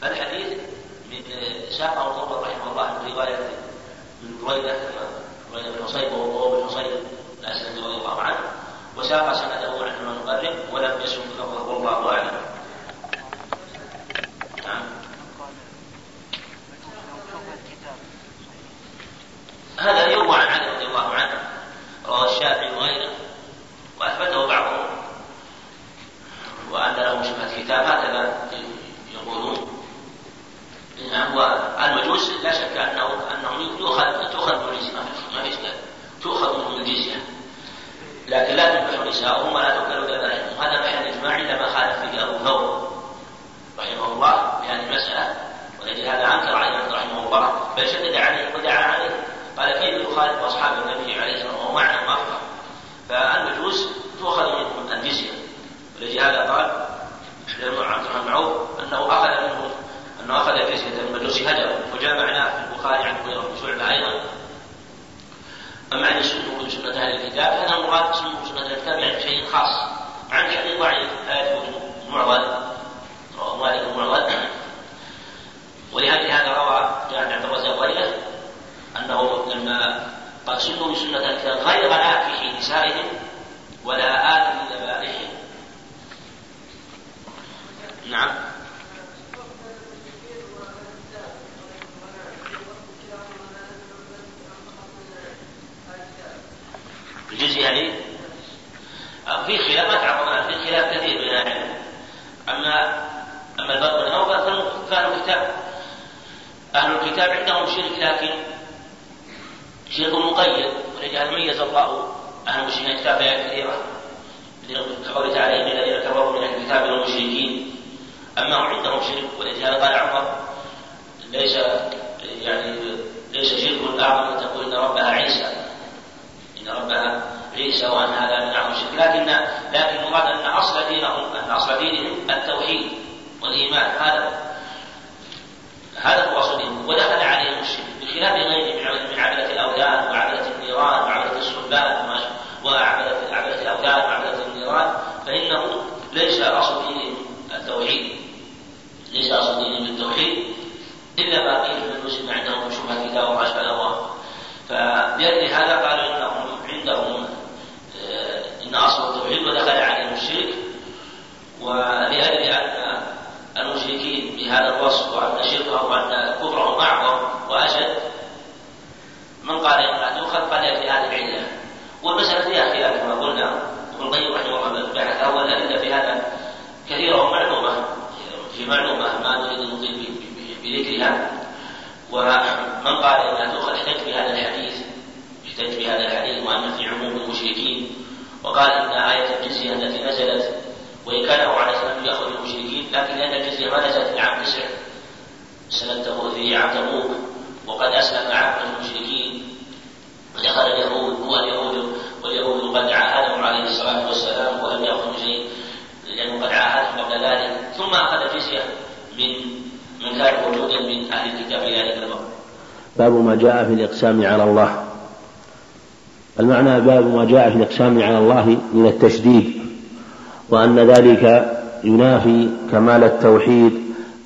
فالحديث من ساقه الطبر رحمه الله من رواية من بريدة بريدة بن حصيب وهو بن حصيب الأسلمي رضي الله عنه. وساق سنده عن المقرب ولم يسلم لفظه والله أعلم. نعم. هذا يروى عن علي رضي الله عنه رواه الشافعي وغيره واثبته بعضهم وان له شبهه كتاب هكذا يقولون نعم والمجوس لا شك انه انهم يؤخذ تؤخذ من الجزيه ما في اشكال تؤخذ منهم الجزيه لكن لا تنكح نساؤهم ولا تؤكل ذبائحهم هذا محل إجماع عندما خالف فيه أبو ثور رحمه الله بهذه المسألة ولأجل هذا أنكر عليه رحمه الله. بل شدد عليه ودعا عليه. قال كيف يخالف أصحاب النبي عليه الصلاة والسلام وهو معنا افضل فالمجوس تؤخذ منهم الجزية. ولأجل هذا قال عبد الرحمن معروف أنه أخذ انه أخذ الجزيه من المجوس هجر وجاء معناه في البخاري عن مغيره بن شعبه أيضا. أما ان سنه سنة أهل الكتاب هذا المراد سنه سنة أهل الكتاب يعني شيء خاص. عن حديث ضعيف لا يثبت معضل مالك معضل ولهذا هذا روى جاء عن عبد الرزاق وغيره أنه لما قد سنوا بسنة غير آكح نسائهم ولا آكل ذبائحهم نعم. الجزء يعني في خلاف ما تعرضنا في خلاف كثير بين العلم. اما أما البر والاوفى كانوا كتاب. أهل الكتاب عندهم شرك لكن شرك مقيد ولهذا ميز الله أهل المشركين. كتاب آيات كثيرة كقوله تعالى إن الذين كفروا من أهل الكتاب والمشركين أما هم عندهم شرك ولهذا قال عمر. ليس يعني ليس شرك أعظم أن تقول إن ربها عيسى. إن ربها عيسى وأن هذا من أعظم الشرك لكن لكن المراد أن أصل دينهم أن أصل دينهم التوحيد والإيمان. هذا هذا هو أصل دينهم. ودخل عليهم الشرك. بخلاف غيره من عبدة الأوثان وعبدة النيران وعبدة الصلبان وعبدة عبدة الأوثان وعبدة النيران فإنه ليس أصل دينهم التوحيد. ليس أصل دينهم التوحيد إلا ما قيل من المسلم عندهم شبهة كتاب وما الله. فلأجل هذا قالوا إنهم عندهم آه، إن أصل التوحيد ودخل عليهم الشرك ولأجل أن المشركين بهذا الوصف وأن شركهم وأن كفرهم أعظم وأشد. من قال إنها تؤخذ قال في هذه العلة. والمسألة فيها خلاف كما قلنا. ابن القيم رحمه الله بحث أول الأدلة في هذا كثيرة ومعلومة في معلومة ما نريد المطيل بذكرها. ومن قال إنها تؤخذ احتج بهذا الحديث. احتج بهذا الحديث وأن في عموم المشركين. وقال إن آية الجزية التي نزلت وإن كان هو عليه السلام يأخذ المشركين لكن لأن الجزية ما نزلت في عام تسع سنة في عام تبوك وقد أسلم عامة المشركين ودخل اليهود واليهود واليهود قد عاهدهم عليه الصلاة والسلام ولم يأخذوا شيء لأنه قد عاهدهم قبل ذلك ثم أخذ الجزية من من كان موجودا من أهل الكتاب في ذلك الوقت. باب ما جاء في الإقسام على الله. المعنى باب ما جاء في الإقسام على الله من التشديد وأن ذلك ينافي كمال التوحيد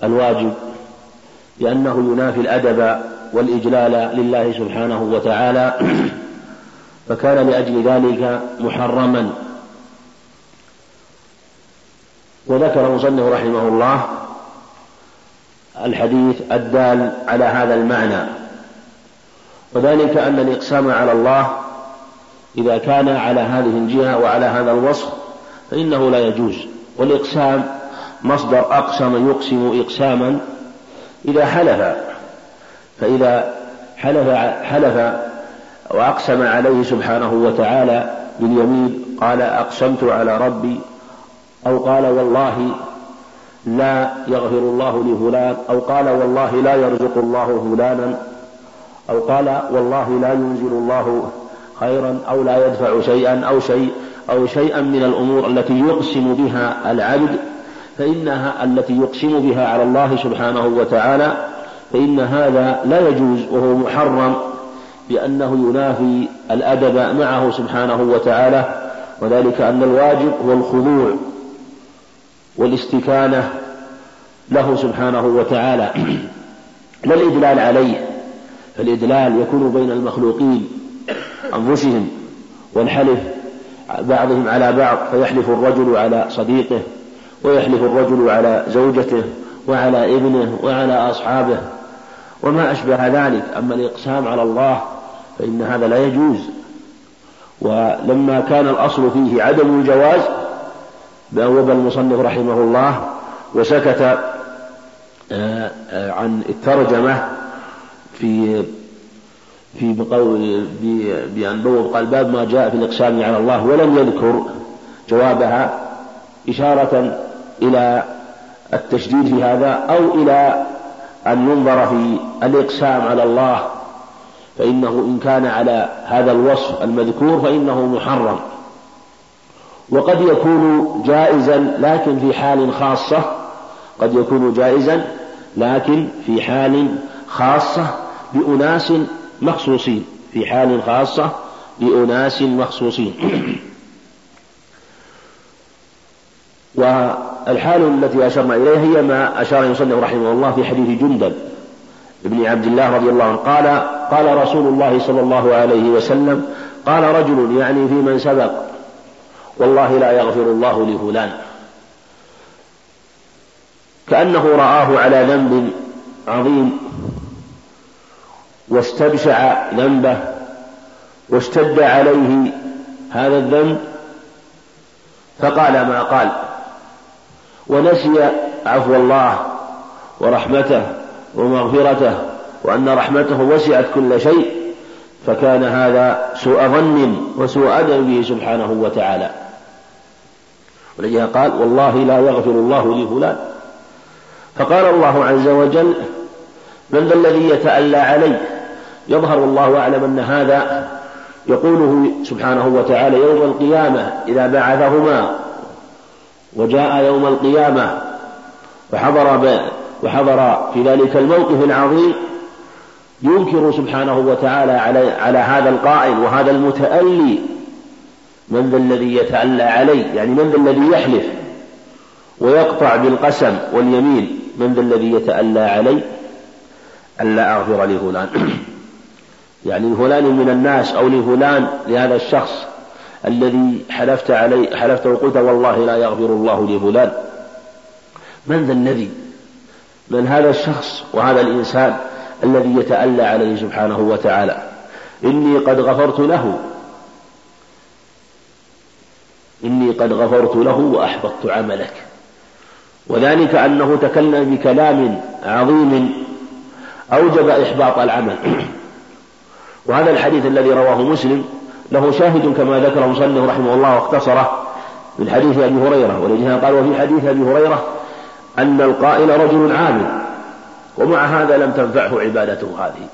الواجب لأنه ينافي الأدب والإجلال لله سبحانه وتعالى فكان لأجل ذلك محرما. وذكر المصنف رحمه الله الحديث الدال على هذا المعنى وذلك أن الإقسام على الله إذا كان على هذه الجهة وعلى هذا الوصف فإنه لا يجوز. والإقسام مصدر أقسم يقسم إقساما إذا حلف. فإذا حلف حلف وأقسم عليه سبحانه وتعالى باليمين قال أقسمت على ربي أو قال والله لا يغفر الله لفلان أو قال والله لا يرزق الله فلانا أو قال والله لا ينزل الله خيرا أو لا يدفع شيئا أو شيء أو شيئا من الأمور التي يقسم بها العبد فإنها التي يقسم بها على الله سبحانه وتعالى فإن هذا لا يجوز وهو محرم لأنه ينافي الأدب معه سبحانه وتعالى وذلك أن الواجب هو الخضوع والاستكانة له سبحانه وتعالى. لا الإدلال عليه فالإدلال يكون بين المخلوقين. أنفسهم والحلف بعضهم على بعض فيحلف الرجل على صديقه ويحلف الرجل على زوجته وعلى ابنه وعلى أصحابه. وما أشبه ذلك. أما الإقسام على الله فإن هذا لا يجوز. ولما كان الأصل فيه عدم الجواز بأوب المصنف رحمه الله وسكت آه، آه، عن الترجمة في في بقول بأن بوب قال باب ما جاء في الإقسام على الله ولم يذكر جوابها إشارة إلى التشديد في هذا أو إلى أن ينظر في الإقسام على الله فإنه إن كان على هذا الوصف المذكور فإنه محرم. وقد يكون جائزا لكن في حال خاصة قد يكون جائزا لكن في حال خاصة بأناس مخصوصين في حال خاصة بأناس مخصوصين. والحال التي أشرنا إليها هي ما أشار المصنف رحمه الله في حديث جندل ابن عبد الله رضي الله عنه. قال قال رسول الله صلى الله عليه وسلم قال رجل يعني في من سبق والله لا يغفر الله لفلان. كأنه رآه على ذنب عظيم. واستبشع ذنبه واشتد عليه هذا الذنب فقال ما قال ونسي عفو الله ورحمته ومغفرته وأن رحمته وسعت كل شيء فكان هذا سوء ظن وسوء أدب به سبحانه وتعالى. ولذلك قال والله لا يغفر الله لفلان فقال الله عز وجل من ذا الذي يتألى علي؟ يظهر الله أعلم أن هذا يقوله سبحانه وتعالى يوم القيامة إذا بعثهما وجاء يوم القيامة وحضر وحضر في ذلك الموقف العظيم ينكر سبحانه وتعالى على على هذا القائل وهذا المتألي من ذا الذي يتألى علي يعني من ذا الذي يحلف ويقطع بالقسم واليمين من ذا الذي يتألى علي ألا أغفر لفلان يعني لفلان من الناس أو لفلان لهذا الشخص الذي حلفت عليه حلفت وقلت والله لا يغفر الله لفلان. من ذا الذي؟ من هذا الشخص وهذا الإنسان الذي يتألى عليه سبحانه وتعالى. إني قد غفرت له. إني قد غفرت له وأحبطت عملك. وذلك أنه تكلم بكلام عظيم أوجب إحباط العمل. وهذا الحديث الذي رواه مسلم له شاهد كما ذكر مصنف رحمه الله واختصره من حديث أبي هريرة ولذلك قال وفي حديث أبي هريرة أن القائل رجل عابد ومع هذا لم تنفعه عبادته هذه.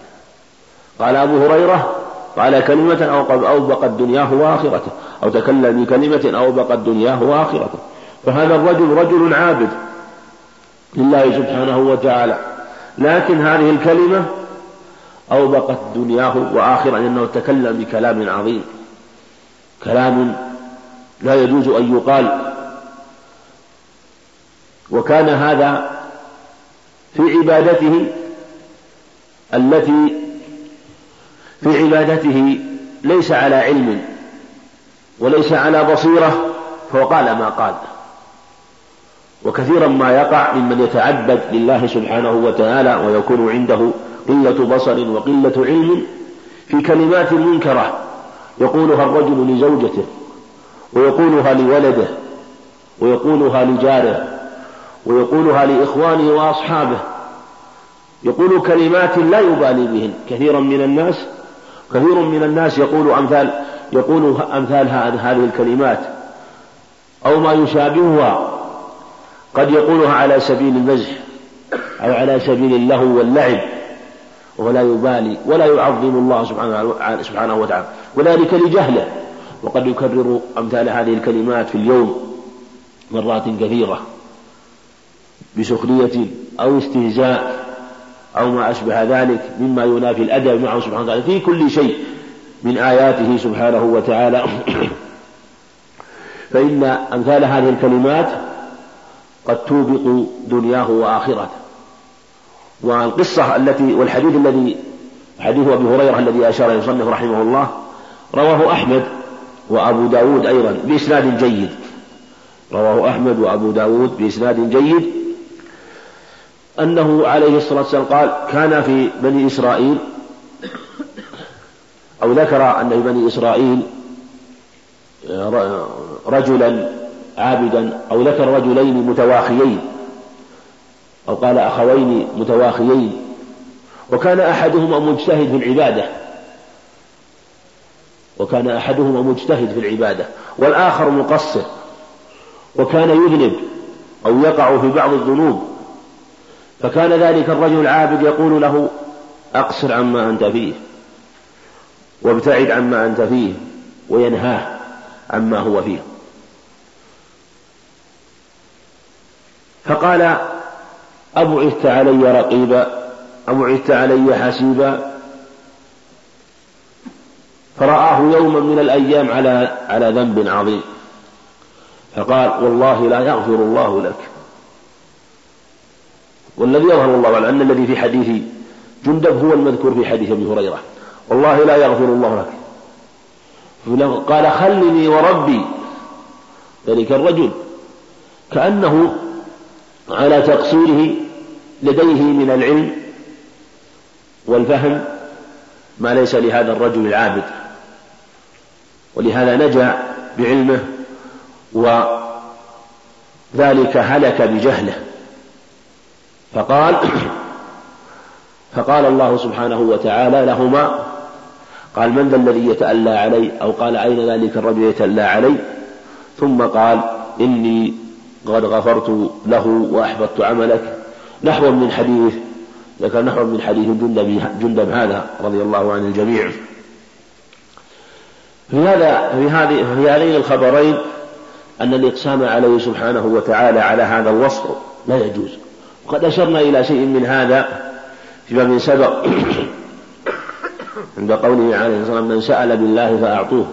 قال أبو هريرة قال كلمة أو أوبقت دنياه وآخرته أو تكلم بكلمة أوبقت دنياه وآخرته فهذا الرجل رجل عابد لله سبحانه وتعالى. لكن هذه الكلمة أوبقت دنياه وآخرة لأنه تكلم بكلام عظيم. كلام لا يجوز أن يقال. وكان هذا في عبادته التي في عبادته ليس على علم وليس على بصيرة فقال ما قال. وكثيرا ما يقع ممن يتعبد لله سبحانه وتعالى ويكون عنده قلة بصر وقلة علم في كلمات منكرة يقولها الرجل لزوجته ويقولها لولده ويقولها لجاره ويقولها لإخوانه وأصحابه. يقول كلمات لا يبالي بهن. كثيرا من الناس كثير من الناس يقول أمثال يقول أمثال هذه الكلمات. أو ما يشابهها قد يقولها على سبيل المزح أو على سبيل اللهو واللعب. ولا يبالي ولا يعظم الله سبحانه, وتعالى. وذلك لجهله. وقد يكرر أمثال هذه الكلمات في اليوم مرات كثيرة. بسخرية أو استهزاء أو ما أشبه ذلك مما ينافي الأدب معه سبحانه وتعالى. في كل شيء من آياته سبحانه وتعالى. فإن أمثال هذه الكلمات قد توبق دنياه وآخرته. والقصة التي والحديث الذي حديث أبي هريرة الذي أشار المصنف رحمه الله رواه أحمد وأبو داود أيضا بإسناد جيد. رواه أحمد وأبو داود بإسناد جيد. أنه عليه الصلاة والسلام قال كان في بني إسرائيل أو ذكر أن في بني إسرائيل رجلا عابدا أو ذكر رجلين متواخيين. أو قال أخوين متواخيين. وكان أحدهما مجتهد في العبادة. وكان أحدهما مجتهد في العبادة. والآخر مقصر. وكان يذنب أو يقع في بعض الذنوب. فكان ذلك الرجل العابد يقول له أقصر عما أنت فيه. وابتعد عما أنت فيه. وينهاه عما هو فيه. فقال أبعثت علي رقيبا؟ أبعثت علي حسيبا؟ فرآه يوما من الأيام على على ذنب عظيم. فقال والله لا يغفر الله لك. والذي يظهر الله أعلم أن الذي في حديث جندب هو المذكور في حديث أبي هريرة. والله لا يغفر الله لك. قال خلني وربي. ذلك الرجل. كأنه على تقصيره لديه من العلم والفهم ما ليس لهذا الرجل العابد. ولهذا نجا بعلمه وذلك هلك بجهله. فقال فقال الله سبحانه وتعالى لهما قال من ذا الذي يتألى علي؟ أو قال أين ذلك الرجل يتألى علي؟ ثم قال إني قد غفرت له وأحبطت عملك. نحو من حديث ذكر نحو من حديث جندب, جندب هذا رضي الله عن الجميع. في هذا في هذه في هذين الخبرين أن الإقسام عليه سبحانه وتعالى على هذا الوصف لا يجوز. وقد أشرنا إلى شيء من هذا فيما من سبق. عند قوله عليه الصلاة والسلام من سأل بالله فأعطوه.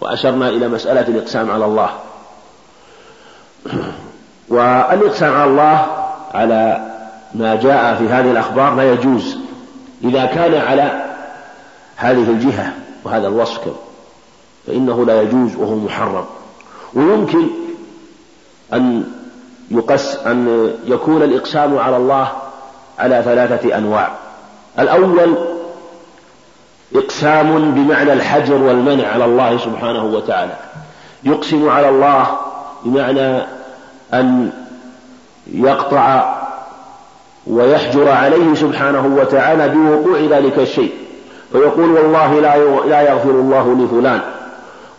وأشرنا إلى مسألة الإقسام على الله. والإقسام على الله على ما جاء في هذه الأخبار لا يجوز إذا كان على هذه الجهة وهذا الوصف فإنه لا يجوز وهو محرم. ويمكن أن يقس أن يكون الإقسام على الله على ثلاثة أنواع. الأول إقسام بمعنى الحجر والمنع على الله سبحانه وتعالى. يقسم على الله بمعنى أن يقطع ويحجر عليه سبحانه وتعالى بوقوع ذلك الشيء. فيقول والله لا لا يغفر الله لفلان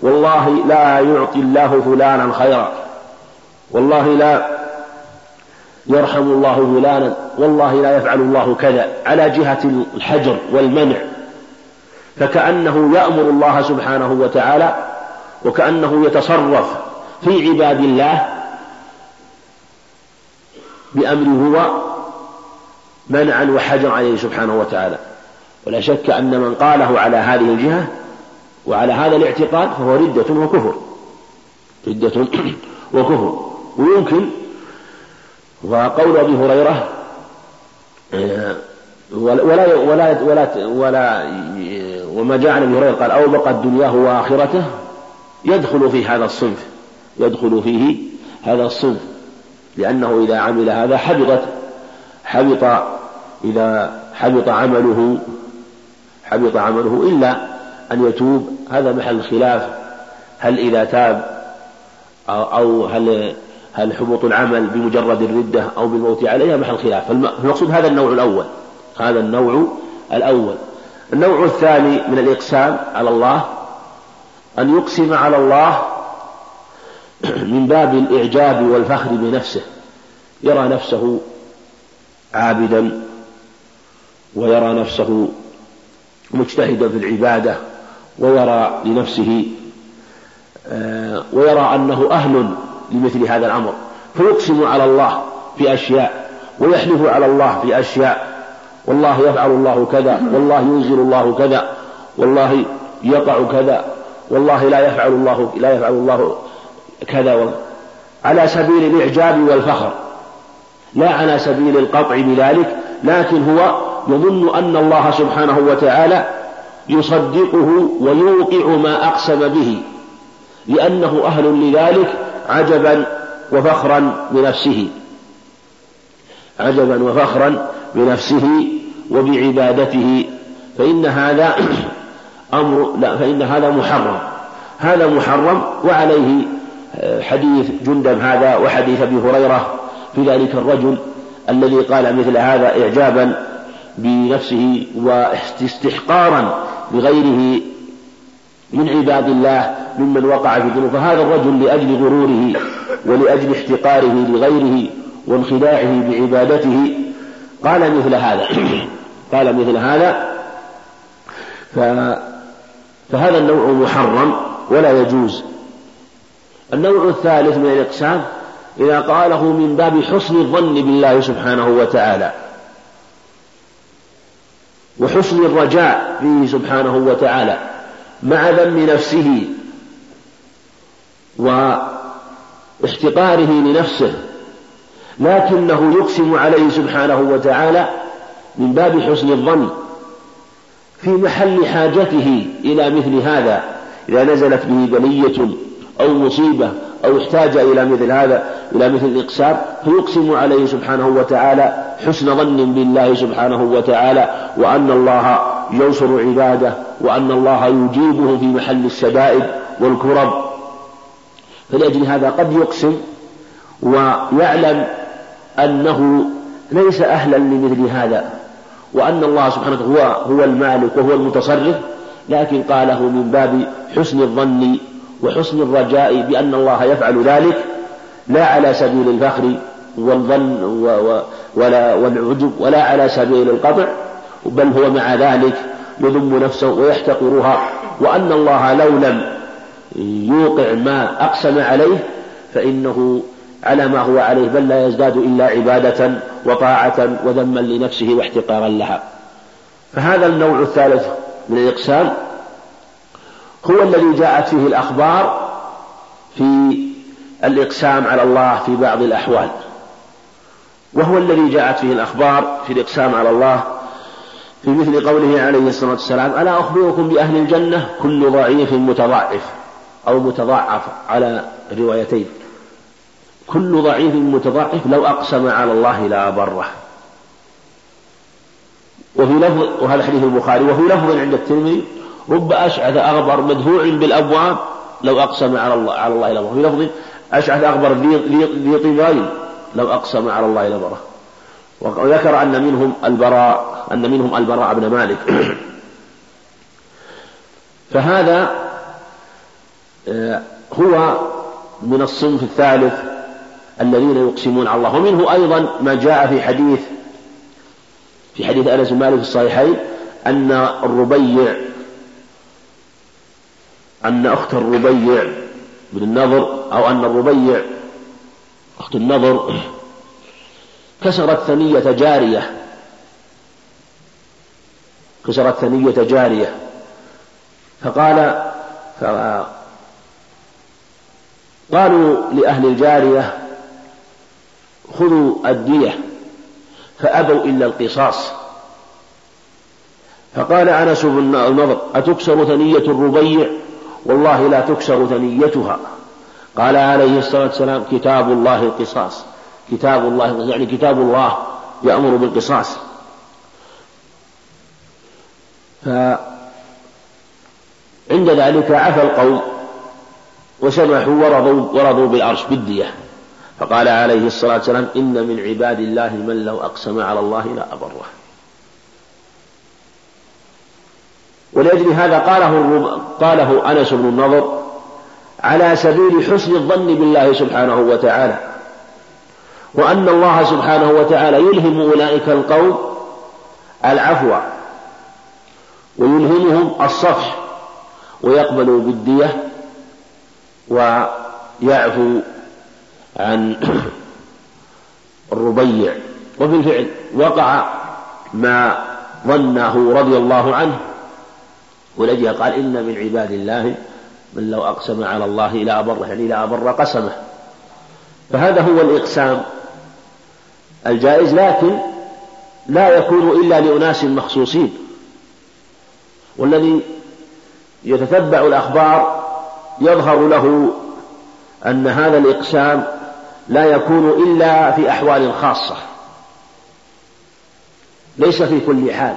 والله لا يعطي الله فلانا خيرا. والله لا يرحم الله فلانا. والله لا يفعل الله كذا. على جهة الحجر والمنع. فكأنه يأمر الله سبحانه وتعالى وكأنه يتصرف في عباد الله بأمره هو منعا وحجر عليه سبحانه وتعالى. ولا شك أن من قاله على هذه الجهة وعلى هذا الاعتقاد فهو ردة وكفر. ردة وكفر. ويمكن وقول أبي هريرة آه، ولا ولا ولا ولا وما جاء عن أبي هريرة قال اوبقت دنياه واخرته يدخل في هذا الصنف يدخل فيه هذا الصنف لأنه إذا عمل هذا حبطت حبط إذا حبط عمله حبط عمله إلا أن يتوب. هذا محل خلاف. هل إذا تاب أو هل هل حبوط العمل بمجرد الردة أو بالموت عليها؟ محل خلاف. فالمقصود هذا النوع الأول. هذا النوع الأول. النوع الثاني من الإقسام على الله أن يقسم على الله من باب الإعجاب والفخر بنفسه. يرى نفسه عابدا ويرى نفسه مجتهدا في العبادة ويرى لنفسه آه، ويرى أنه أهل لمثل هذا الأمر. فيقسم على الله في أشياء ويحلف على الله في أشياء. والله يفعل الله كذا والله ينزل الله كذا والله يقع كذا والله لا يفعل الله لا يفعل الله كذا. على سبيل الإعجاب والفخر. لا على سبيل القطع بذلك لكن هو يظن أن الله سبحانه وتعالى يصدقه ويوقع ما أقسم به لأنه أهل لذلك عجبا وفخرا بنفسه. عجبا وفخرا بنفسه وبعبادته. فإن هذا أمر لا فإن هذا محرم. هذا محرم وعليه آه، حديث جندب هذا وحديث أبي هريرة في ذلك الرجل الذي قال مثل هذا إعجابا بنفسه واستحقارا لغيره من عباد الله ممن وقع في ذنوب فهذا الرجل لأجل غروره ولأجل احتقاره لغيره وانخداعه بعبادته قال مثل هذا. قال مثل هذا. ف فهذا النوع محرم ولا يجوز. النوع الثالث من الإقسام إذا قاله من باب حسن الظن بالله سبحانه وتعالى. وحسن الرجاء فيه سبحانه وتعالى. مع ذم نفسه واحتقاره لنفسه. لكنه يقسم عليه سبحانه وتعالى من باب حسن الظن في محل حاجته إلى مثل هذا. إذا نزلت به بلية أو مصيبة أو احتاج إلى مثل هذا إلى مثل الإقسام فيقسم عليه سبحانه وتعالى حسن ظن بالله سبحانه وتعالى وأن الله ينصر عباده وأن الله يجيبه في محل الشدائد والكرب فلأجل هذا قد يقسم ويعلم أنه ليس أهلا لمثل هذا وأن الله سبحانه هو هو المالك وهو المتصرف لكن قاله من باب حسن الظن وحسن الرجاء بأن الله يفعل ذلك لا على سبيل الفخر والظن ولا والعجب ولا على سبيل القطع بل هو مع ذلك يذم نفسه ويحتقرها وأن الله لو لم يوقع ما أقسم عليه فإنه على ما هو عليه بل لا يزداد إلا عبادة وطاعة وذما لنفسه واحتقارا لها. فهذا النوع الثالث من الإقسام هو الذي جاءت فيه الأخبار في الإقسام على الله في بعض الأحوال. وهو الذي جاءت فيه الأخبار في الإقسام على الله في مثل قوله عليه الصلاة والسلام ألا أخبركم بأهل الجنة؟ كل ضعيف متضاعف أو متضاعف على روايتين. كل ضعيف متضاعف لو أقسم على الله لأبره وفي لفظ وهذا حديث البخاري. وفي لفظ عند الترمذي رب أشعث أغبر مدفوع بالأبواب لو أقسم على الله على الله لبره. في لفظ أشعث أغبر ذي طباين لو أقسم على الله لبره. وذكر أن منهم البراء أن منهم البراء بن مالك. فهذا آه، هو من الصنف الثالث الذين يقسمون على الله. ومنه أيضا ما جاء في حديث في حديث أنس بن مالك في الصحيحين أن الربيع أن أخت الربيع بن النضر أو أن الربيع أخت النضر كسرت ثنية جارية. كسرت ثنية جارية. فقال قالوا لأهل الجارية خذوا الدية فأبوا إلا القصاص. فقال أنس بن النضر أتكسر ثنية الربيع؟ والله لا تكسر ثنيتها. قال عليه الصلاة والسلام كتاب الله القصاص. كتاب الله يعني كتاب الله يأمر بالقصاص. فعند ذلك عفى القوم وسمحوا ورضوا ورضوا بالعرش بالدية. فقال عليه الصلاة والسلام إن من عباد الله من لو أقسم على الله لا أبره ولأجل هذا قاله قاله أنس بن النضر على سبيل حسن الظن بالله سبحانه وتعالى وأن الله سبحانه وتعالى يلهم أولئك القوم العفو ويلهمهم الصفح ويقبل بالدية ويعفو عن الربيع. وبالفعل وقع ما ظنه رضي الله عنه. ولجأ قال إن من عباد الله من لو أقسم على الله لا أبر يعني لا أبر قسمه. فهذا هو الإقسام الجائز لكن لا يكون إلا لأناس مخصوصين. والذي يتتبع الأخبار يظهر له أن هذا الإقسام لا يكون إلا في أحوال خاصة ليس في كل حال.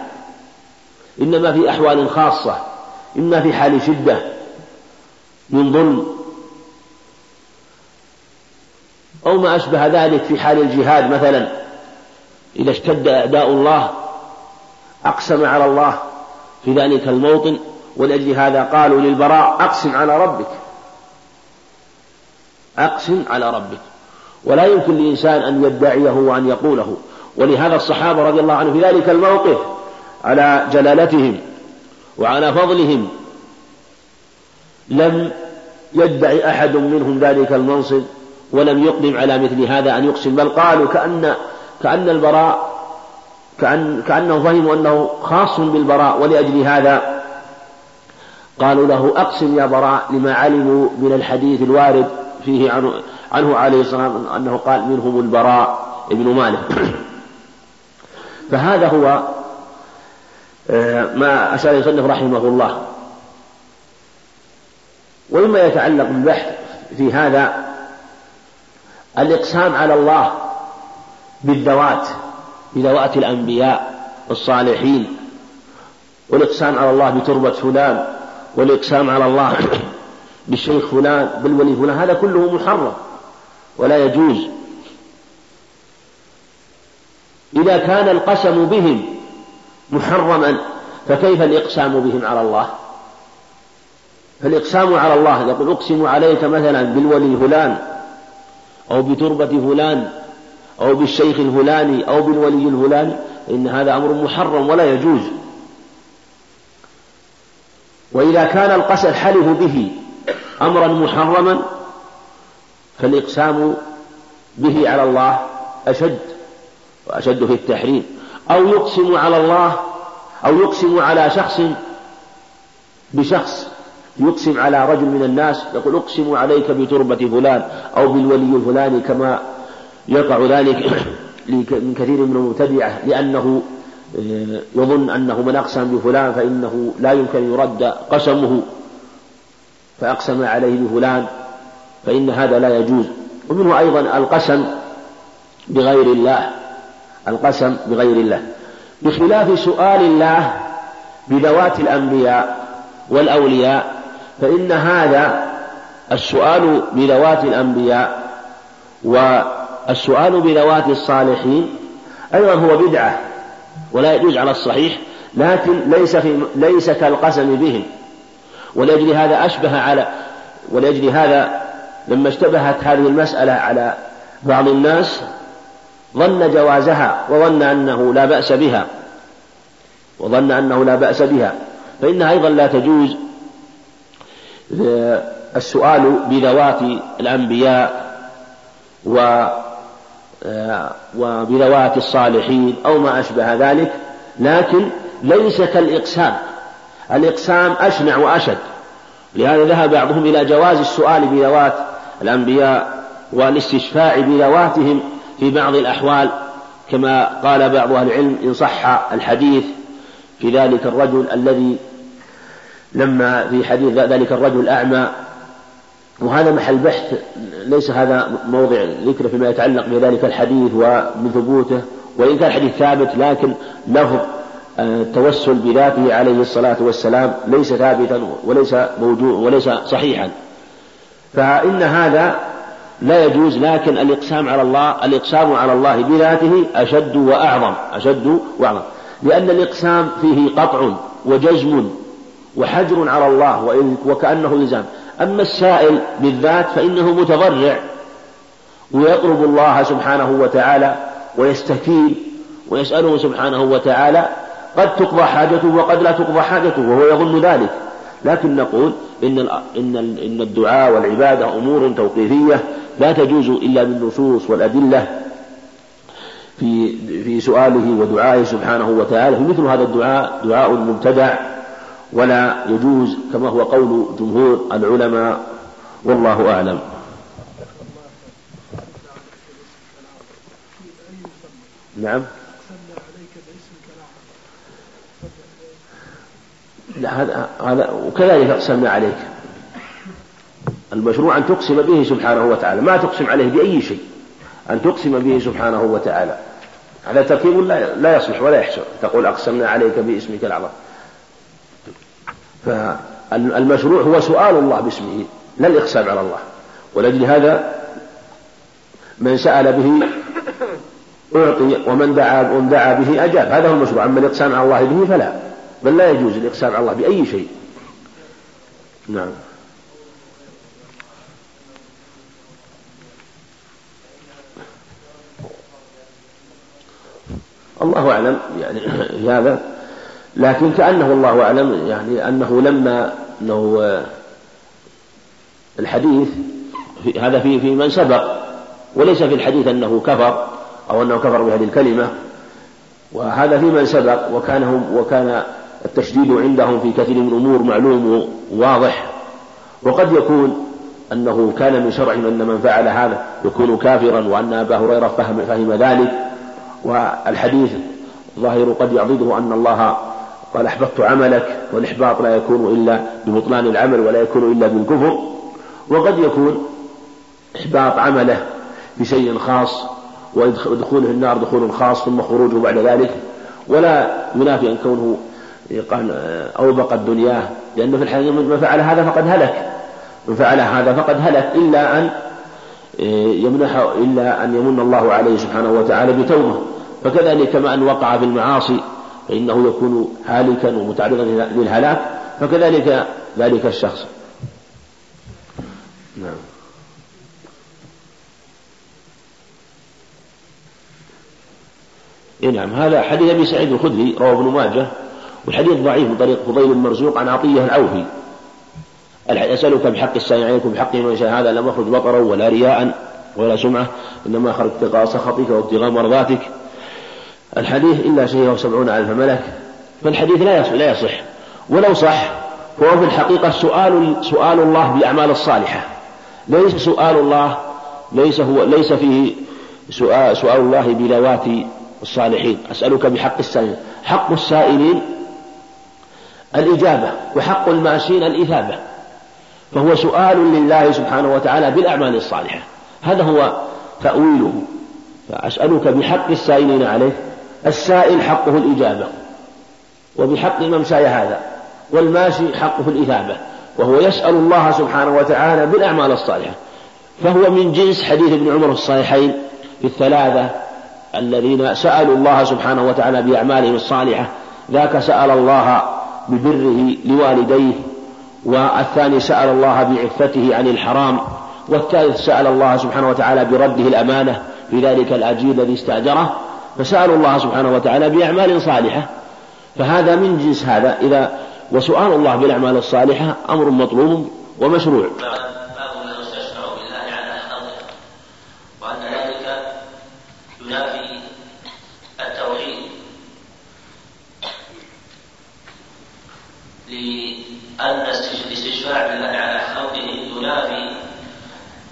إنما في أحوال خاصة إما في حال شدة من ظلم أو ما أشبه ذلك في حال الجهاد مثلا. إذا اشتد أعداء الله أقسم على الله في ذلك الموطن ولأجل هذا قالوا للبراء أقسم على ربك. أقسم على ربك. ولا يمكن لإنسان أن يدعيه وأن يقوله. ولهذا الصحابة رضي الله عنهم في ذلك الموقف على جلالتهم وعلى فضلهم. لم يدعي أحد منهم ذلك المنصب ولم يقدم على مثل هذا أن يقسم بل قالوا كأن كأن البراء كأن كأنهم فهموا أنه خاص بالبراء ولأجل هذا قالوا له أقسم يا براء لما علموا من الحديث الوارد فيه عنه, عنه عليه الصلاة والسلام أنه قال منهم البراء ابن مالك. فهذا هو ما أشار يصنف رحمه الله. ومما يتعلق بالبحث في هذا الإقسام على الله بالذوات بذوات الأنبياء الصالحين والإقسام على الله بتربة فلان والإقسام على الله بالشيخ فلان بالولي فلان هذا كله محرم ولا يجوز. إذا كان القسم بهم محرما فكيف الإقسام بهم على الله؟ فالإقسام على الله يقول أقسم عليك مثلا بالولي فلان أو بتربة فلان أو بالشيخ الفلاني أو بالولي الفلاني إن هذا أمر محرم ولا يجوز. وإذا كان القسم الحلف به أمرا محرما فالإقسام به على الله أشد وأشد في التحريم. أو يقسم على الله أو يقسم على شخص بشخص يقسم على رجل من الناس يقول أقسم عليك بتربة فلان أو بالولي الفلاني كما يقع ذلك من كثير من المبتدعة لأنه آه، يظن أنه من أقسم بفلان فإنه لا يمكن يرد قسمه فأقسم عليه بفلان فإن هذا لا يجوز. ومنه أيضا القسم بغير الله. القسم بغير الله. بخلاف سؤال الله بذوات الأنبياء والأولياء فإن هذا السؤال بذوات الأنبياء والسؤال بذوات الصالحين أيضا هو بدعة ولا يجوز على الصحيح لكن ليس في ليس كالقسم بهم. ولأجل هذا أشبه على ولأجل هذا لما اشتبهت هذه المسألة على بعض الناس ظن جوازها وظن أنه لا بأس بها وظن أنه لا بأس بها فإنها أيضا لا تجوز. السؤال بذوات الأنبياء و وبذوات الصالحين أو ما أشبه ذلك لكن ليس كالإقسام. الإقسام أشنع وأشد. لهذا ذهب بعضهم إلى جواز السؤال بذوات الأنبياء والاستشفاع بذواتهم في بعض الأحوال كما قال بعض أهل العلم إن صح الحديث في ذلك الرجل الذي لما في حديث ذلك الرجل الأعمى وهذا محل بحث ليس هذا موضع ذكر فيما يتعلق بذلك الحديث ومن ثبوته وإن كان الحديث ثابت لكن لفظ آه، التوسل بذاته عليه الصلاة والسلام ليس ثابتا وليس موجود وليس صحيحا. فإن هذا لا يجوز لكن الإقسام على الله الإقسام على الله بذاته أشد وأعظم أشد وأعظم. لأن الإقسام فيه قطع وجزم وحجر على الله وكأنه إلزام. أما السائل بالذات فإنه متضرع ويطلب الله سبحانه وتعالى ويستكين ويسأله سبحانه وتعالى قد تقضى حاجته وقد لا تقضى حاجته وهو يظن ذلك. لكن نقول إن إن إن الدعاء والعبادة أمور توقيفية لا تجوز إلا بالنصوص والأدلة في في سؤاله ودعائه سبحانه وتعالى فمثل هذا الدعاء دعاء مبتدع ولا يجوز كما هو قول جمهور العلماء والله أعلم. نعم. لا هذا هذا وكذلك أقسمنا عليك. المشروع أن تقسم به سبحانه وتعالى. ما تقسم عليه بأي شيء أن تقسم به سبحانه وتعالى. هذا تركيب لا لا يصلح ولا يحسن. تقول أقسمنا عليك باسمك الأعظم فالمشروع هو سؤال الله باسمه لا الإقسام على الله. ولأجل هذا من سأل به أعطي ومن دعا ومن دعا به أجاب. هذا هو المشروع. أما الإقسام على الله به فلا. بل لا يجوز الإقسام على الله بأي شيء. نعم. الله أعلم يعني هذا. لكن كأنه الله أعلم يعني أنه لما أنه الحديث في هذا في في من سبق وليس في الحديث أنه كفر أو أنه كفر بهذه الكلمة وهذا في من سبق وكان وكان التشديد عندهم في كثير من الأمور معلوم وواضح. وقد يكون أنه كان من شرعهم أن من فعل هذا يكون كافرا وأن أبا هريرة فهم, فهم ذلك. والحديث ظاهر قد يعضده أن الله قال أحبطت عملك والإحباط لا يكون إلا ببطلان العمل ولا يكون إلا بالكفر. وقد يكون إحباط عمله بشيء خاص ودخوله النار دخول خاص ثم خروجه بعد ذلك. ولا ينافي أن كونه قال أوبق الدنيا لأنه في الحقيقة من فعل هذا فقد هلك. من فعل هذا فقد هلك إلا أن يمنح إلا أن يمن الله عليه سبحانه وتعالى بتوبة. فكذلك كما أن وقع في المعاصي فإنه يكون هالكا ومتعرضا للهلاك. فكذلك ذلك الشخص. نعم. إيه نعم. هذا حديث أبي سعيد الخدري رواه ابن ماجه والحديث ضعيف من طريق فضيل المرزوق عن عطية العوفي. أسألك بحق السائل عليكم بحق من شاء هذا لم يخرج بطرا ولا رياء ولا سمعة إنما خرج ابتغاء سخطك وابتغاء مرضاتك. الحديث إلا شيء وسبعون ألف ملك. فالحديث لا يصح, لا يصح. ولو صح فهو في الحقيقة سؤال سؤال الله بالأعمال الصالحة. ليس سؤال الله ليس هو ليس فيه سؤال, سؤال الله بذوات الصالحين. أسألك بحق السائلين حق السائلين الإجابة وحق الماشين الإثابة. فهو سؤال لله سبحانه وتعالى بالأعمال الصالحة. هذا هو تأويله. فأسألك بحق السائلين عليه. السائل حقه الإجابة. وبحق الممساي هذا. والماشي حقه الإثابة. وهو يسأل الله سبحانه وتعالى بالأعمال الصالحة. فهو من جنس حديث ابن عمر الصحيحين في الثلاثة. الذين سألوا الله سبحانه وتعالى بأعمالهم الصالحة. ذاك سأل الله ببره لوالديه والثاني سأل الله بعفته عن الحرام والثالث سأل الله سبحانه وتعالى برده الأمانة في ذلك الأجير الذي استأجره فسألوا الله سبحانه وتعالى بأعمال صالحة. فهذا من جنس هذا إذا وسؤال الله بالأعمال الصالحة أمر مطلوب ومشروع. أن الاستشفاع بالله على خلقه ينافي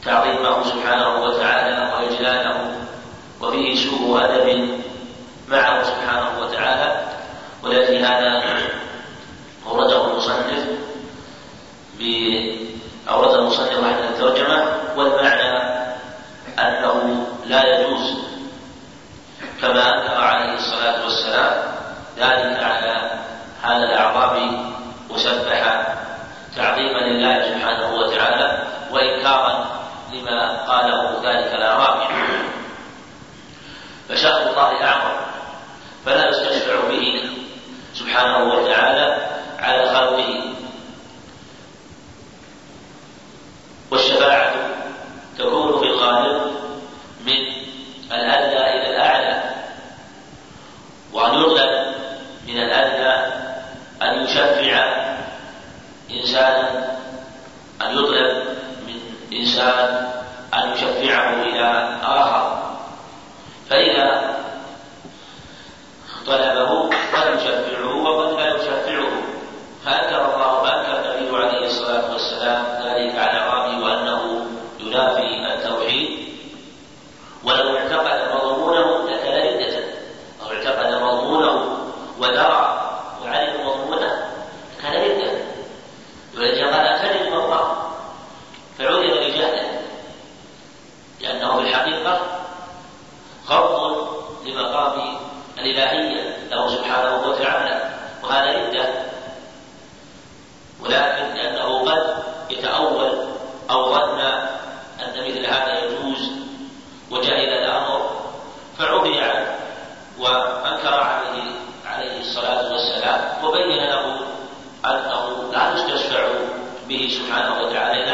تعظيمه سبحانه وتعالى وإجلاله وفيه سوء أدب معه سبحانه وتعالى. ولكن هذا أورده المصنف أورد المصنف رحمه الترجمة والمعنى أنه لا يجوز كما أنكر عليه الصلاة والسلام ذلك على هذا الأعظام مسبحا تعظيما لله سبحانه وتعالى وإنكارا لما قاله ذلك الأعرابي فشأن الله أعظم. فلا يستشفع به. سبحانه وتعالى على خلقه والشفاعة تكون في الغالب من الأدنى إلى الأعلى وأن يطلب من الأدنى أن يشفع إنسانا أن يطلب من إنسان أن يشفعه إلى آخر. فإذا طلبه قد يشفعه وقد سبحانه وتعالى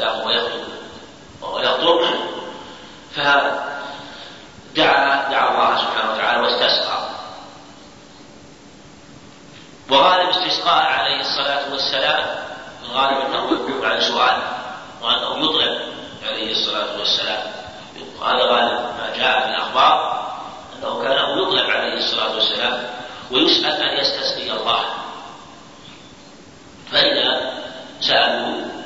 له ويخطب يخطب فدعا دعا الله سبحانه وتعالى واستسقى. وغالب استسقاء عليه الصلاة والسلام الغالب أنه يكون عن سؤال وأنه يطلب عليه الصلاة والسلام. هذا غالب ما جاء في الأخبار أنه كان يطلب عليه الصلاة والسلام ويسأل أن يستسقي الله. فإذا سألوه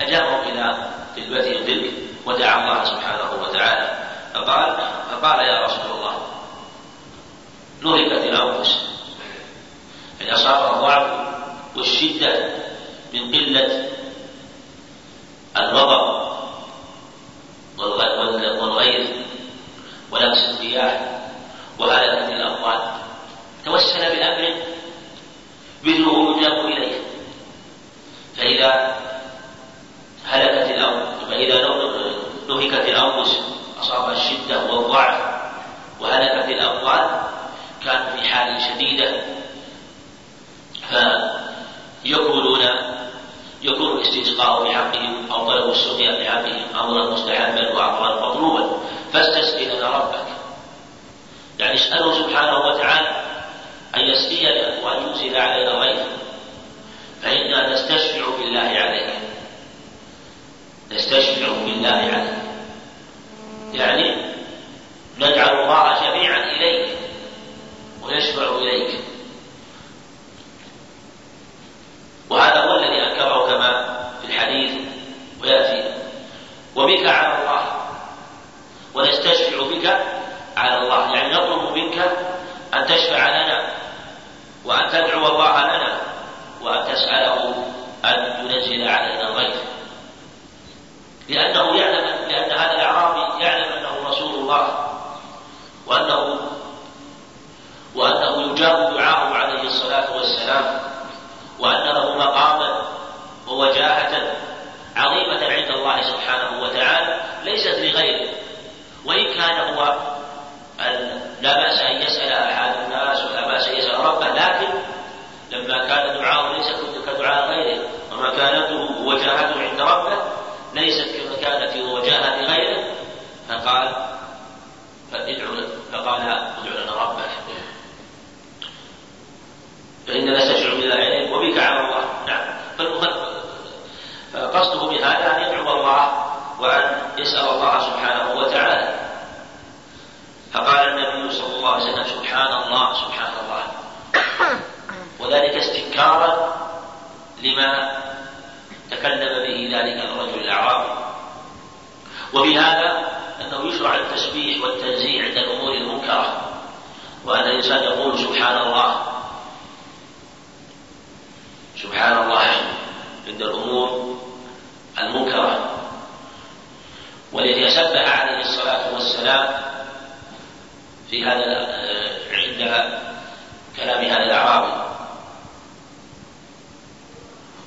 أجابهم إلى خدمتهم تلك ودعا الله سبحانه وتعالى. فقال فقال يا رسول الله نهبت الأنفس. يعني أصاب الضعف والشدة من قلة الوضع والغير ونقص الرياح وهلكة الأموال. توسل بأمر مثله يجاب إليه. فإذا هلكت الأرض. فإذا نهكت الأنفس أصابها الشدة والضعف وهلكت الأموال كانوا في حال شديدة. فيكونون يكون الاستسقاء بحقهم أو طلب السقيا بحقهم أمرا مستحبا وأمرا مطلوبا. فاستسقي لنا ربك. يعني اسأله سبحانه وتعالى أن يسقينا وأن ينزل علينا غيثا. فإنا نستشفع بالله عليك. نستشفع بالله عليه يعني نجعل الله شفيعا إليه. هذا عند كلام هذا الأعرابي.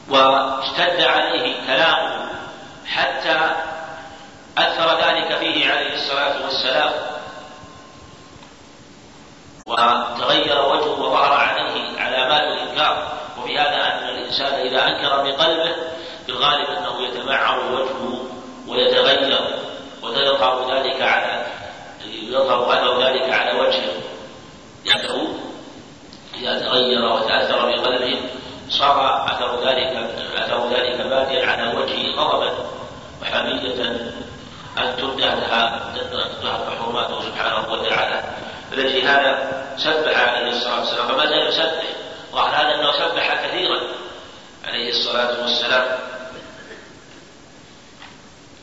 واشتد عليه كلامه حتى أثر ذلك فيه عليه الصلاة والسلام. وتغير وجهه وظهر عليه علامات الإنكار. وفي هذا أن الإنسان إذا أنكر بقلبه في الغالب أنه يتمعر وجهه ويتغير ويظهر ذلك على يظهر أثر ذلك على وجهه. لأنه إذا تغير وتأثر بقلبه صار أثر ذلك أثر ذلك باديا على وجهه غضبا. وحمية أن تنتهك تنتهك حرماته سبحانه وتعالى. فلأجل هذا سبح عليه الصلاة والسلام. فما زال يسبح. وعلى هذا أنه سبح كثيرا عليه الصلاة والسلام.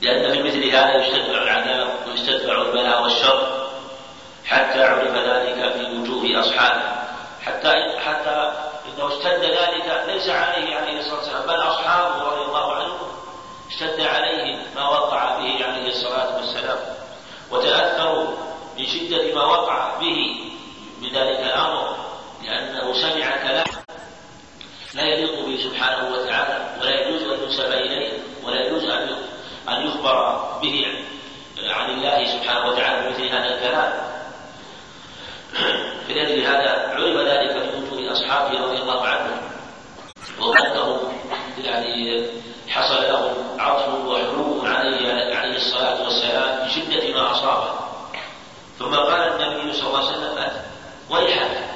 لأن في مثل هذا يستتبع العذاب ويستتبع البلاء والشر. حتى عرف ذلك في وجوه أصحابه. حتى حتى إنه اشتد ذلك ليس عليه عليه الصلاة والسلام بل أصحابه رضي الله عنهم اشتد عليهم ما وقع به عليه الصلاة والسلام. وتأثروا من شدة ما وقع به من ذلك الأمر لأنه سمع كلام لا يليق به سبحانه وتعالى ولا يجوز أن ينسب إليه ولا يجوز أن يخبر به عن الله سبحانه وتعالى بمثل هذا الكلام. فلأجل هذا عرف ذلك من وجوه أصحابه رضي الله عنهم. وأنهم يعني حصل لهم عطف وحلو عليه عليه الصلاة والسلام بشدة ما أصابه. ثم قال النبي صلى الله عليه وسلم ويحك.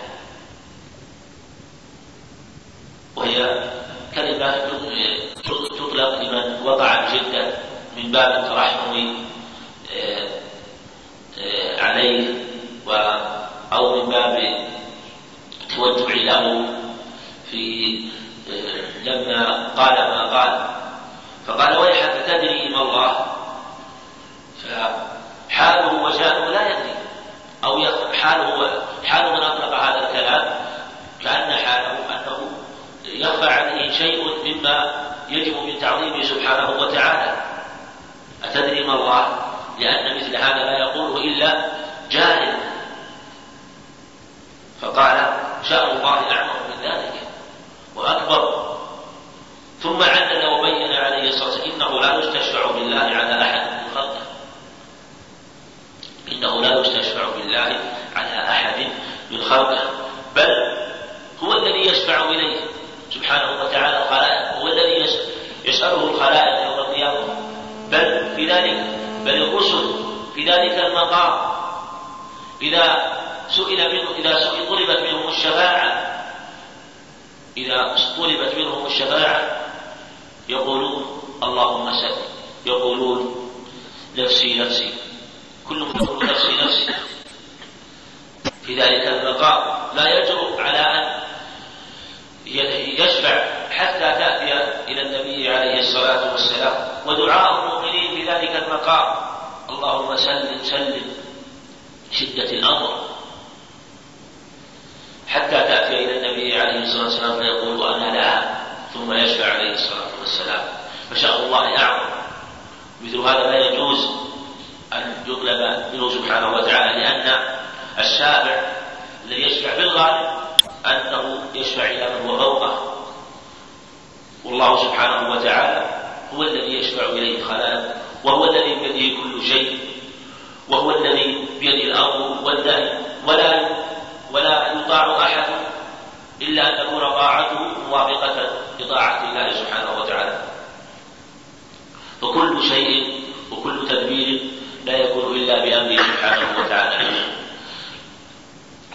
وهي كلمة تطلق لمن وقع بشدة من باب الترحم آه، آه، عليه و أو من باب التوجع له في آه، لما قال ما قال. فقال ويحك تدري ما الله. فحاله وشانه لا يدري. أو حاله حال من أطلق هذا الكلام كأن حاله أنه يخفى عليه شيء مما يجب من تعظيمه سبحانه وتعالى. أتدري ما الله؟ لأن مثل هذا لا يقوله إلا جاهل. فقال شاء الله أعظم من ذلك وأكبر. ثم عدل وبين عليه الصلاة والسلام إنه لا يستشفع بالله على أحد من خلقه. إنه لا يستشفع بالله على أحد من خلقه بل هو الذي يشفع إليه. سبحانه وتعالى الخلائق هو الذي يسأله الخلائق يوم القيامة. بل في ذلك بل الرسل في ذلك المقام. إذا سئل منه إذا سئل طلبت منهم الشفاعة. إذا طلبت منهم الشفاعة يقولون اللهم سل يقولون نفسي نفسي. كلهم يقول نفسي نفسي. في ذلك المقام لا يجرؤ على أن يشفع حتى تأتي إلى النبي عليه الصلاة والسلام. ودعاء المؤمنين في ذلك المقام اللهم سلم سلم. شدة الأمر. حتى تأتي إلى النبي عليه الصلاة والسلام فيقول أنا لا. ثم يشفع عليه الصلاة والسلام. فشاء الله أعظم. مثل هذا لا يجوز أن يطلب منه سبحانه وتعالى لأن الشافع الذي يشفع في الغالب أنه يشفع إلى من هو فوقه. والله سبحانه وتعالى هو الذي يشفع إليه الخلائق وهو الذي بيده كل شيء وهو الذي بيده الأمر والنهي. ولا ولا يطاع أحد إلا أن تكون طاعته موافقة لطاعة الله سبحانه وتعالى. فكل شيء وكل تدبير لا يكون إلا بأمره سبحانه وتعالى.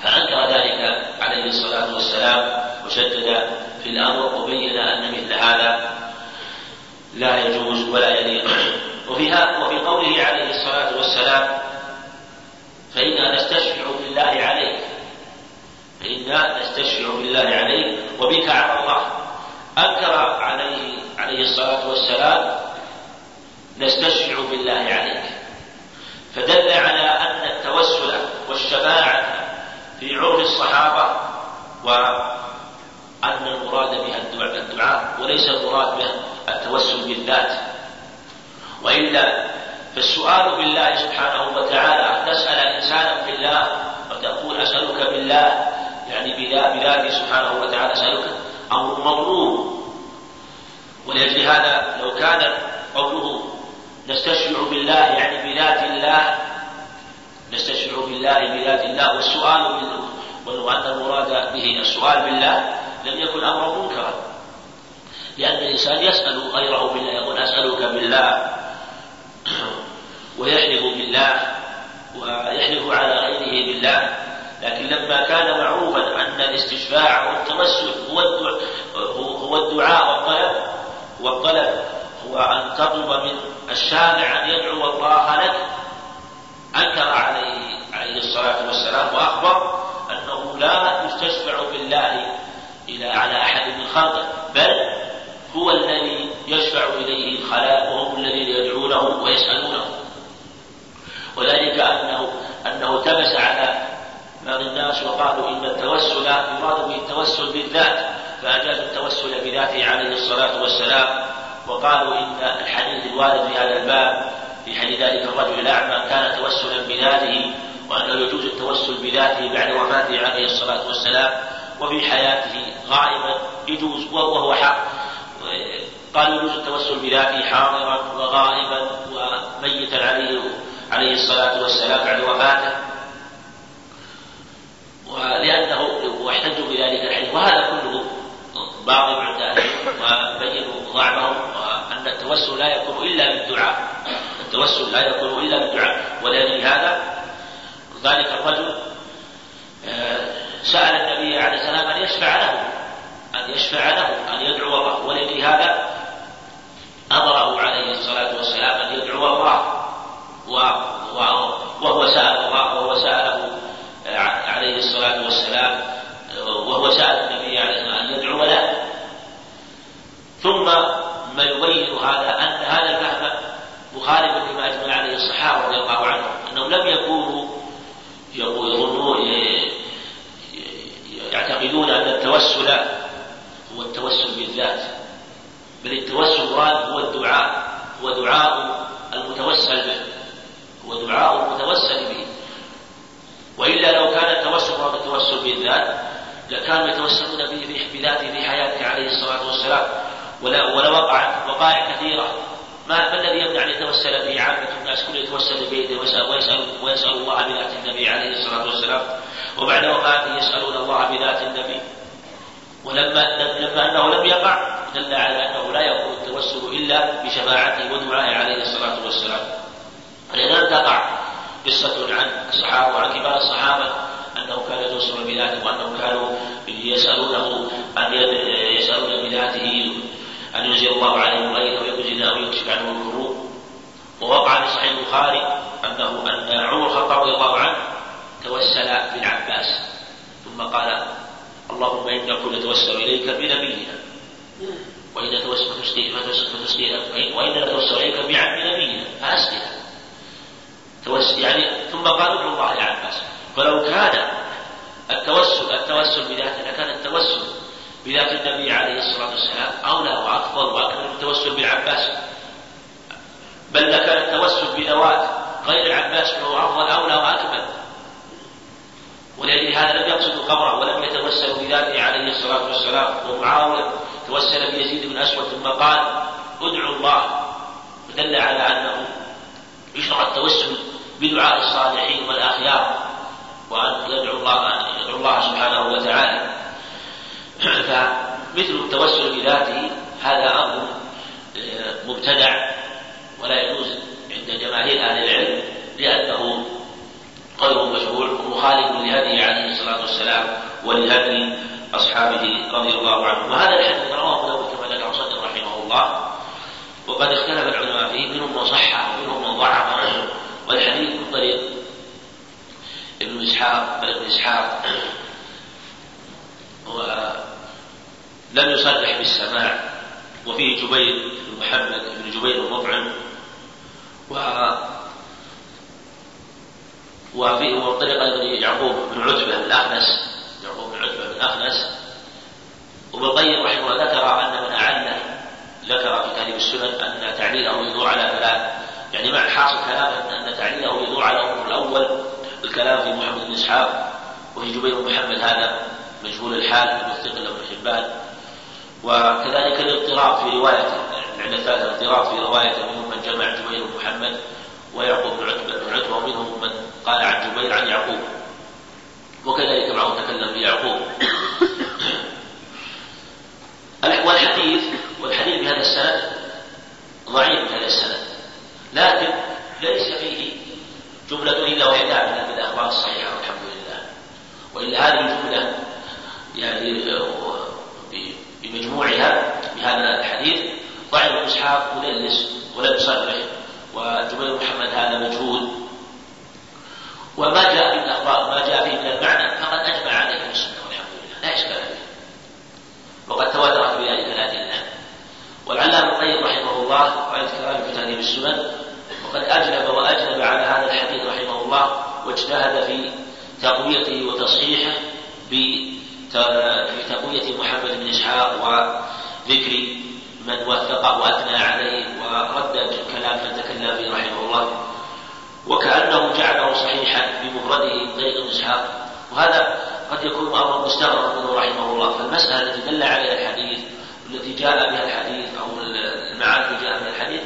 فأنكر ذلك عليه الصلاة والسلام وشدد في الأمر وبين أن مثل هذا لا يجوز ولا يليق. وفيها وفي قوله عليه الصلاة والسلام فإنا نستشفع بالله عليك هذا توسلك على الله. أنكر عليه عليه الصلاة والسلام نستشفع بالله عليك. فدل على أن التوسل والشفاعة في عرف الصحابة وأن المراد بها الدعاء وليس المراد به التوسل بالذات. وإلا فالسؤال بالله سبحانه وتعالى أن تسأل إنسانا بالله وتقول أسألك بالله يعني بذاته سبحانه وتعالى أسألك أمر مطلوب ولأجل هذا لو كان قوله نستشفع بالله يعني بذات الله نستشفع بالله بذات الله والسؤال ولو أن المراد به السؤال بالله لم يكن أمرا منكرا. لأن الإنسان يسأل غيره بالله يقول أسألك بالله ويحلف بالله ويحلف على غيره بالله. لكن لما كان معروفا أن الاستشفاع والتوسل هو الدعاء هو الدعاء والطلب والطلب هو أن تطلب من الشافع أن يدعو الله لك. أنكر عليه عليه الصلاة والسلام وأخبر أنه لا يستشفع بالله إلى على أحد من خلقه بل هو الذي يشفع إليه الخلائق وهم الذين يدعونه ويسألونه. وذلك أنه أنه تبس على بعض الناس وقالوا إن التوسل يراد به التوسل بالذات فأجازوا التوسل بذاته عليه الصلاة والسلام وقالوا إن الحديث الوارد في هذا الباب في حديث ذلك الرجل الأعمى كان توسلا بذاته وأنه يجوز التوسل بذاته بعد وفاته عليه الصلاة والسلام وفي حياته غائبا يجوز وهو حق. قالوا يجوز التوسل بذاته حاضرا وغائبا وميتا عليه عليه الصلاة والسلام بعد وفاته. ولأنه واحتجوا بذلك الحديث. وهذا كله باطل عند أهل وبينوا ضعفهم وأن التوسل لا يكون إلا بالدعاء. التوسل لا يكون إلا بالدعاء. ولأجل هذا ذلك الرجل آه، سأل النبي عليه السلام أن يشفع له أن يشفع له أن يدعو الله ولأجل هذا أمره عليه الصلاة والسلام أن يدعو الله وهو سأل الله وهو سأله عليه الصلاة والسلام وهو سأل النبي عليه الصلاة أن يدعو له ثم ما يبين هذا أن هذا الفهم مخالف لما أجمع عليه الصحابة رضي الله عنهم أنهم لم يكونوا يظنون يعتقدون أن التوسل هو التوسل بالذات بل التوسل هو الدعاء هو دعاء المتوسل به هو دعاء المتوسل به. وإلا لو كان التوسل مراد التوسل بالذات لكانوا يتوسلون به بذاته في حياته عليه الصلاة والسلام. ولوقعت وقائع كثيرة. ما الذي يمنع أن يتوسل به عامة الناس؟ كل يتوسل بيده ويسأل, ويسأل, ويسأل الله بذات النبي عليه الصلاة والسلام. وبعد وفاته يسألون الله بذات النبي. ولما لما أنه لم يقع دل على أنه لا يكون التوسل إلا بشفاعته ودعائه عليه الصلاة والسلام. لم تقع قصة عن الصحابة وعن كبار الصحابة انه كان يتوسل بذاته وأنهم كانوا يسألونه أن يسألون بذاته أن ينزل الله عليهم غيره ويجزي أو يكشف عنهم الكروب. ووقع في صحيح البخاري أنه أن عمر الخطاب رضي الله عنه توسل بالعباس ثم قال اللهم إنا كنا نتوسل إليك بنبينا وإن نتوسل فتسقينا وإنا نتوسل إليك بعم نبينا فأسقنا توسل يعني ثم قال ادعو الله يا عباس فلو كان التوسل التوسل بذاته لكان التوسل بذات النبي عليه الصلاة والسلام أولى وأفضل وأكمل من التوسل بالعباس. بل لكان التوسل بذوات غير العباس فهو أفضل أولى وأكمل ولأجل هذا لم يقصد قبره ولم يتوسل بذاته عليه الصلاة والسلام. ومعاوية توسل بيزيد بن أسود ثم قال ادعوا الله. ودل على أنه يشرع التوسل بدعاء الصالحين والأخيار وأن يدعو الله يدعو الله سبحانه وتعالى. فمثل التوسل بذاته هذا أمر آه، مبتدع ولا يجوز عند جماهير أهل العلم لأنه غير مشهور ومخالف لهدي عليه الصلاة والسلام ولهدي أصحابه رضي الله عنهم وهذا الحديث رواه أبو داود كما ذكر رحمه الله. وقد اختلف العلماء فيه منهم من صحح ومنهم من ضعف والحديث من طريق ابن إسحاق بل ابن إسحاق و لم يصرح بالسماع وفيه جبير بن محمد بن جبير المطعم و وفي وطريق أيضا يعقوب بن عتبة الاخنس يعقوب بن عتبة الاخنس وابن القيم رحمه الله ذكر أن من اعل ذكر في تهذيب السنن أن تعليله يدور على ثلاث يعني مع حاصل كلامه ان تعليله يدور على الأمر الأول الكلام في محمد بن إسحاق وفي جبير بن محمد هذا مجهول الحال المثقل له ابن حبان. وكذلك الاضطراب في روايته عند الثالث الاضطراب في روايته منهم من جمع جبير بن محمد ويعقوب بن عتبة ومنهم من قال عن جبير عن يعقوب. وكذلك معه تكلم بيعقوب والحديث والحديث بهذا السند ضعيف بهذا السند. لكن ليس فيه جملة إلا وهي من الأخبار الصحيحة والحمد لله. وإلا هذه الجملة يعني بمجموعها بهذا الحديث. ضعيف إسحاق مدلس ولم يصرح وجبير محمد هذا مجهول. وما جاء في الأخبار ما جاء فيه من المعنى فقد أجمع عليه السنة والحمد لله. لا إشكال فيه. وقد تواترت بذلك. والعلامة القيم رحمه الله رأيت كلامه في تهذيب السنن وقد أجلب وأجلب على هذا الحديث رحمه الله واجتهد في تقويته وتصحيحه بتقوية محمد بن إسحاق وذكر من وثقه وأثنى عليه ورد كلام من تكلم فيه رحمه الله وكأنه جعله صحيحا بمفرده من طريق ابن إسحاق وهذا قد يكون أمرا مستغربا منه رحمه الله فالمسألة التي دل عليها الحديث والتي جاء بها الحديث أو المعاني التي جاء بها الحديث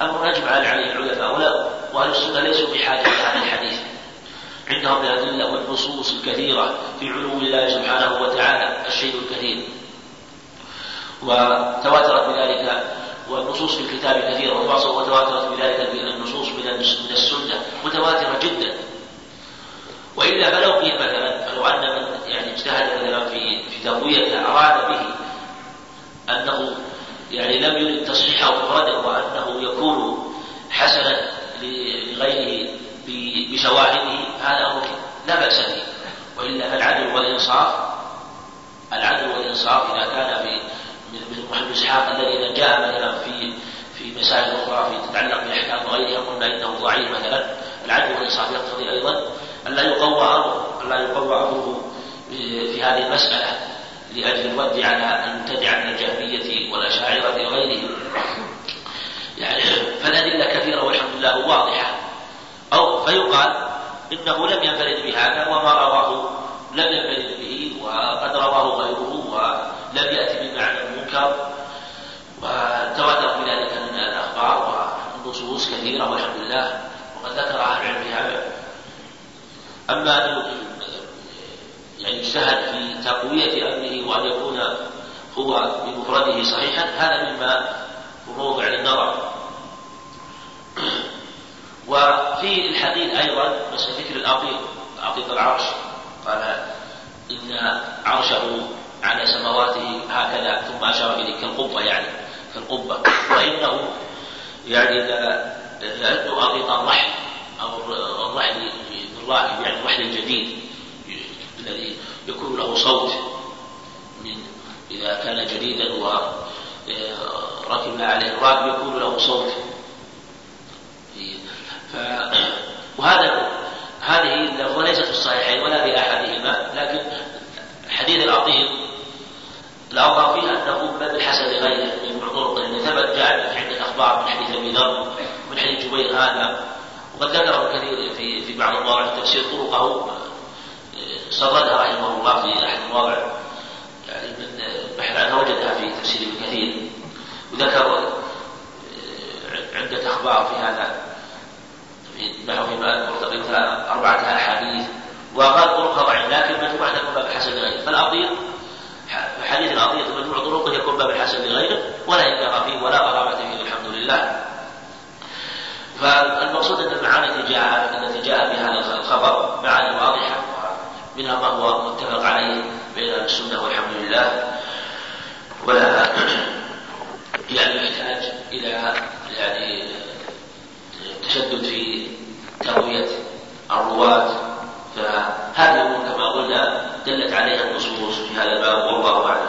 أمر أجمع عليه العلماء ولا وأهل السنة ليسوا بحاجة إلى هذا الحديث. عندهم الأدلة والنصوص الكثيرة في علو الله سبحانه وتعالى الشيء الكثير. وتواترت بذلك والنصوص في الكتاب كثيرة وتواترت بذلك النصوص من السنة متواترة جدا. وإلا فلو قيل مثلا فلو أن من يعني اجتهد مثلا في في تقويته أراد به أنه يعني لم يرد تصحيحه مفردا وأنه يكون حسنا لغيره بشواهده هذا أمر لا بأس به. وإلا فالعدل والإنصاف العدل والإنصاف إذا كان في مثل محمد إسحاق الذي جاء مثلا في في مسائل أخرى في تتعلق بأحكام غيرها قلنا إنه ضعيف مثلا. العدل والإنصاف يقتضي أيضا ألا يقوى أمره ألا يقوى أمره في هذه المسألة. لأجل الرد على المبتدعة من الجهمية والأشاعرة وغيرهم يعني فالأدلة كثيرة والحمد لله واضحة. أو فيقال إنه لم ينفرد بهذا وما رواه لم ينفرد به وقد رواه غيره ولم يأتي بمعنى المنكر. وتواتر بذلك من الأخبار والنصوص كثيرة والحمد لله. وقد ذكر أهل العلم بهذا. أما أن يعني يجتهد في تقوية أمره وأن يكون هو بمفرده صحيحا هذا مما موضع للنظر وفي الحديث أيضا بس ذكر الأطيب أطيب العرش. قال إن عرشه على سماواته هكذا ثم أشار إليه كالقبة يعني كالقبة. وإنه يعني إذا إذا أطيط الرحل أو الرحل الراكب يعني الرحل الجديد. الذي يكون له صوت من إذا كان جديدا وركب عليه الراكب يكون له صوت. ف... وهذا هذه اللفظة ليست في الصحيحين ولا في أحدهما لكن حديث العظيم الأظهر فيه أنه بل الحسن لغيره من طرق لأن ثبت جاء في عدة أخبار من حديث أبي ذر ومن حديث جبير هذا وقد ذكره كثير في في بعض المواضع في تفسير طرقه. سردها رحمه الله في أحد المواضع يعني من بحث عنها وجدها في تفسير ابن كثير وذكر عدة أخبار في هذا نحو فيما مرتبط أربعة أحاديث وقال طرقها ضعيف لكن مجموعة يكون باب الحسن لغيره فالأطير حديث الأطير مجموع طرقه يكون باب الحسن لغيره ولا إنكار فيه ولا غرابة فيه الحمد لله. فالمقصود أن المعاني التي جاء التي جاء بهذا الخبر معاني واضحة. منها ما هو متفق عليه بين السنة والحمد لله ولا يعني يحتاج إلى يعني تشدد في تقوية الرواة فهذه الأمور كما قلنا دلت عليها النصوص في هذا الباب والله أعلم.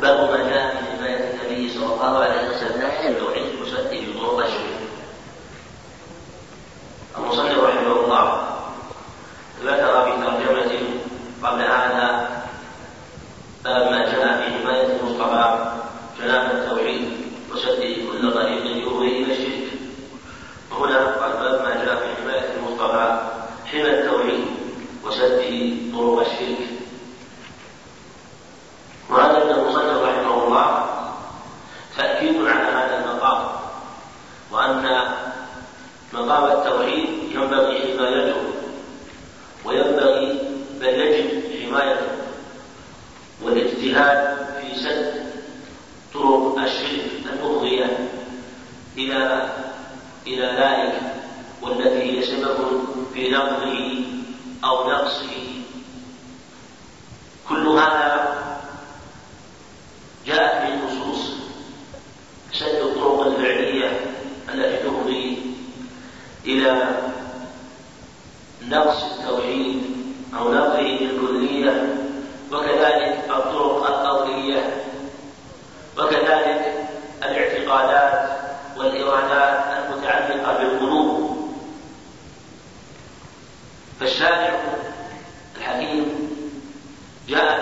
باب ما جاء في رواية النبي صلى الله عليه وسلم والاجتهاد في سد طرق الشرك المفضية إلى إلى ذلك والتي هي سبب في نقضه أو نقصه. كل هذا جاءت به النصوص سد الطرق الفعلية التي تفضي إلى نقص التوحيد أو نقص وكذلك الاعتقادات والإرادات المتعلقة بالقلوب. فالشارع الحكيم جاء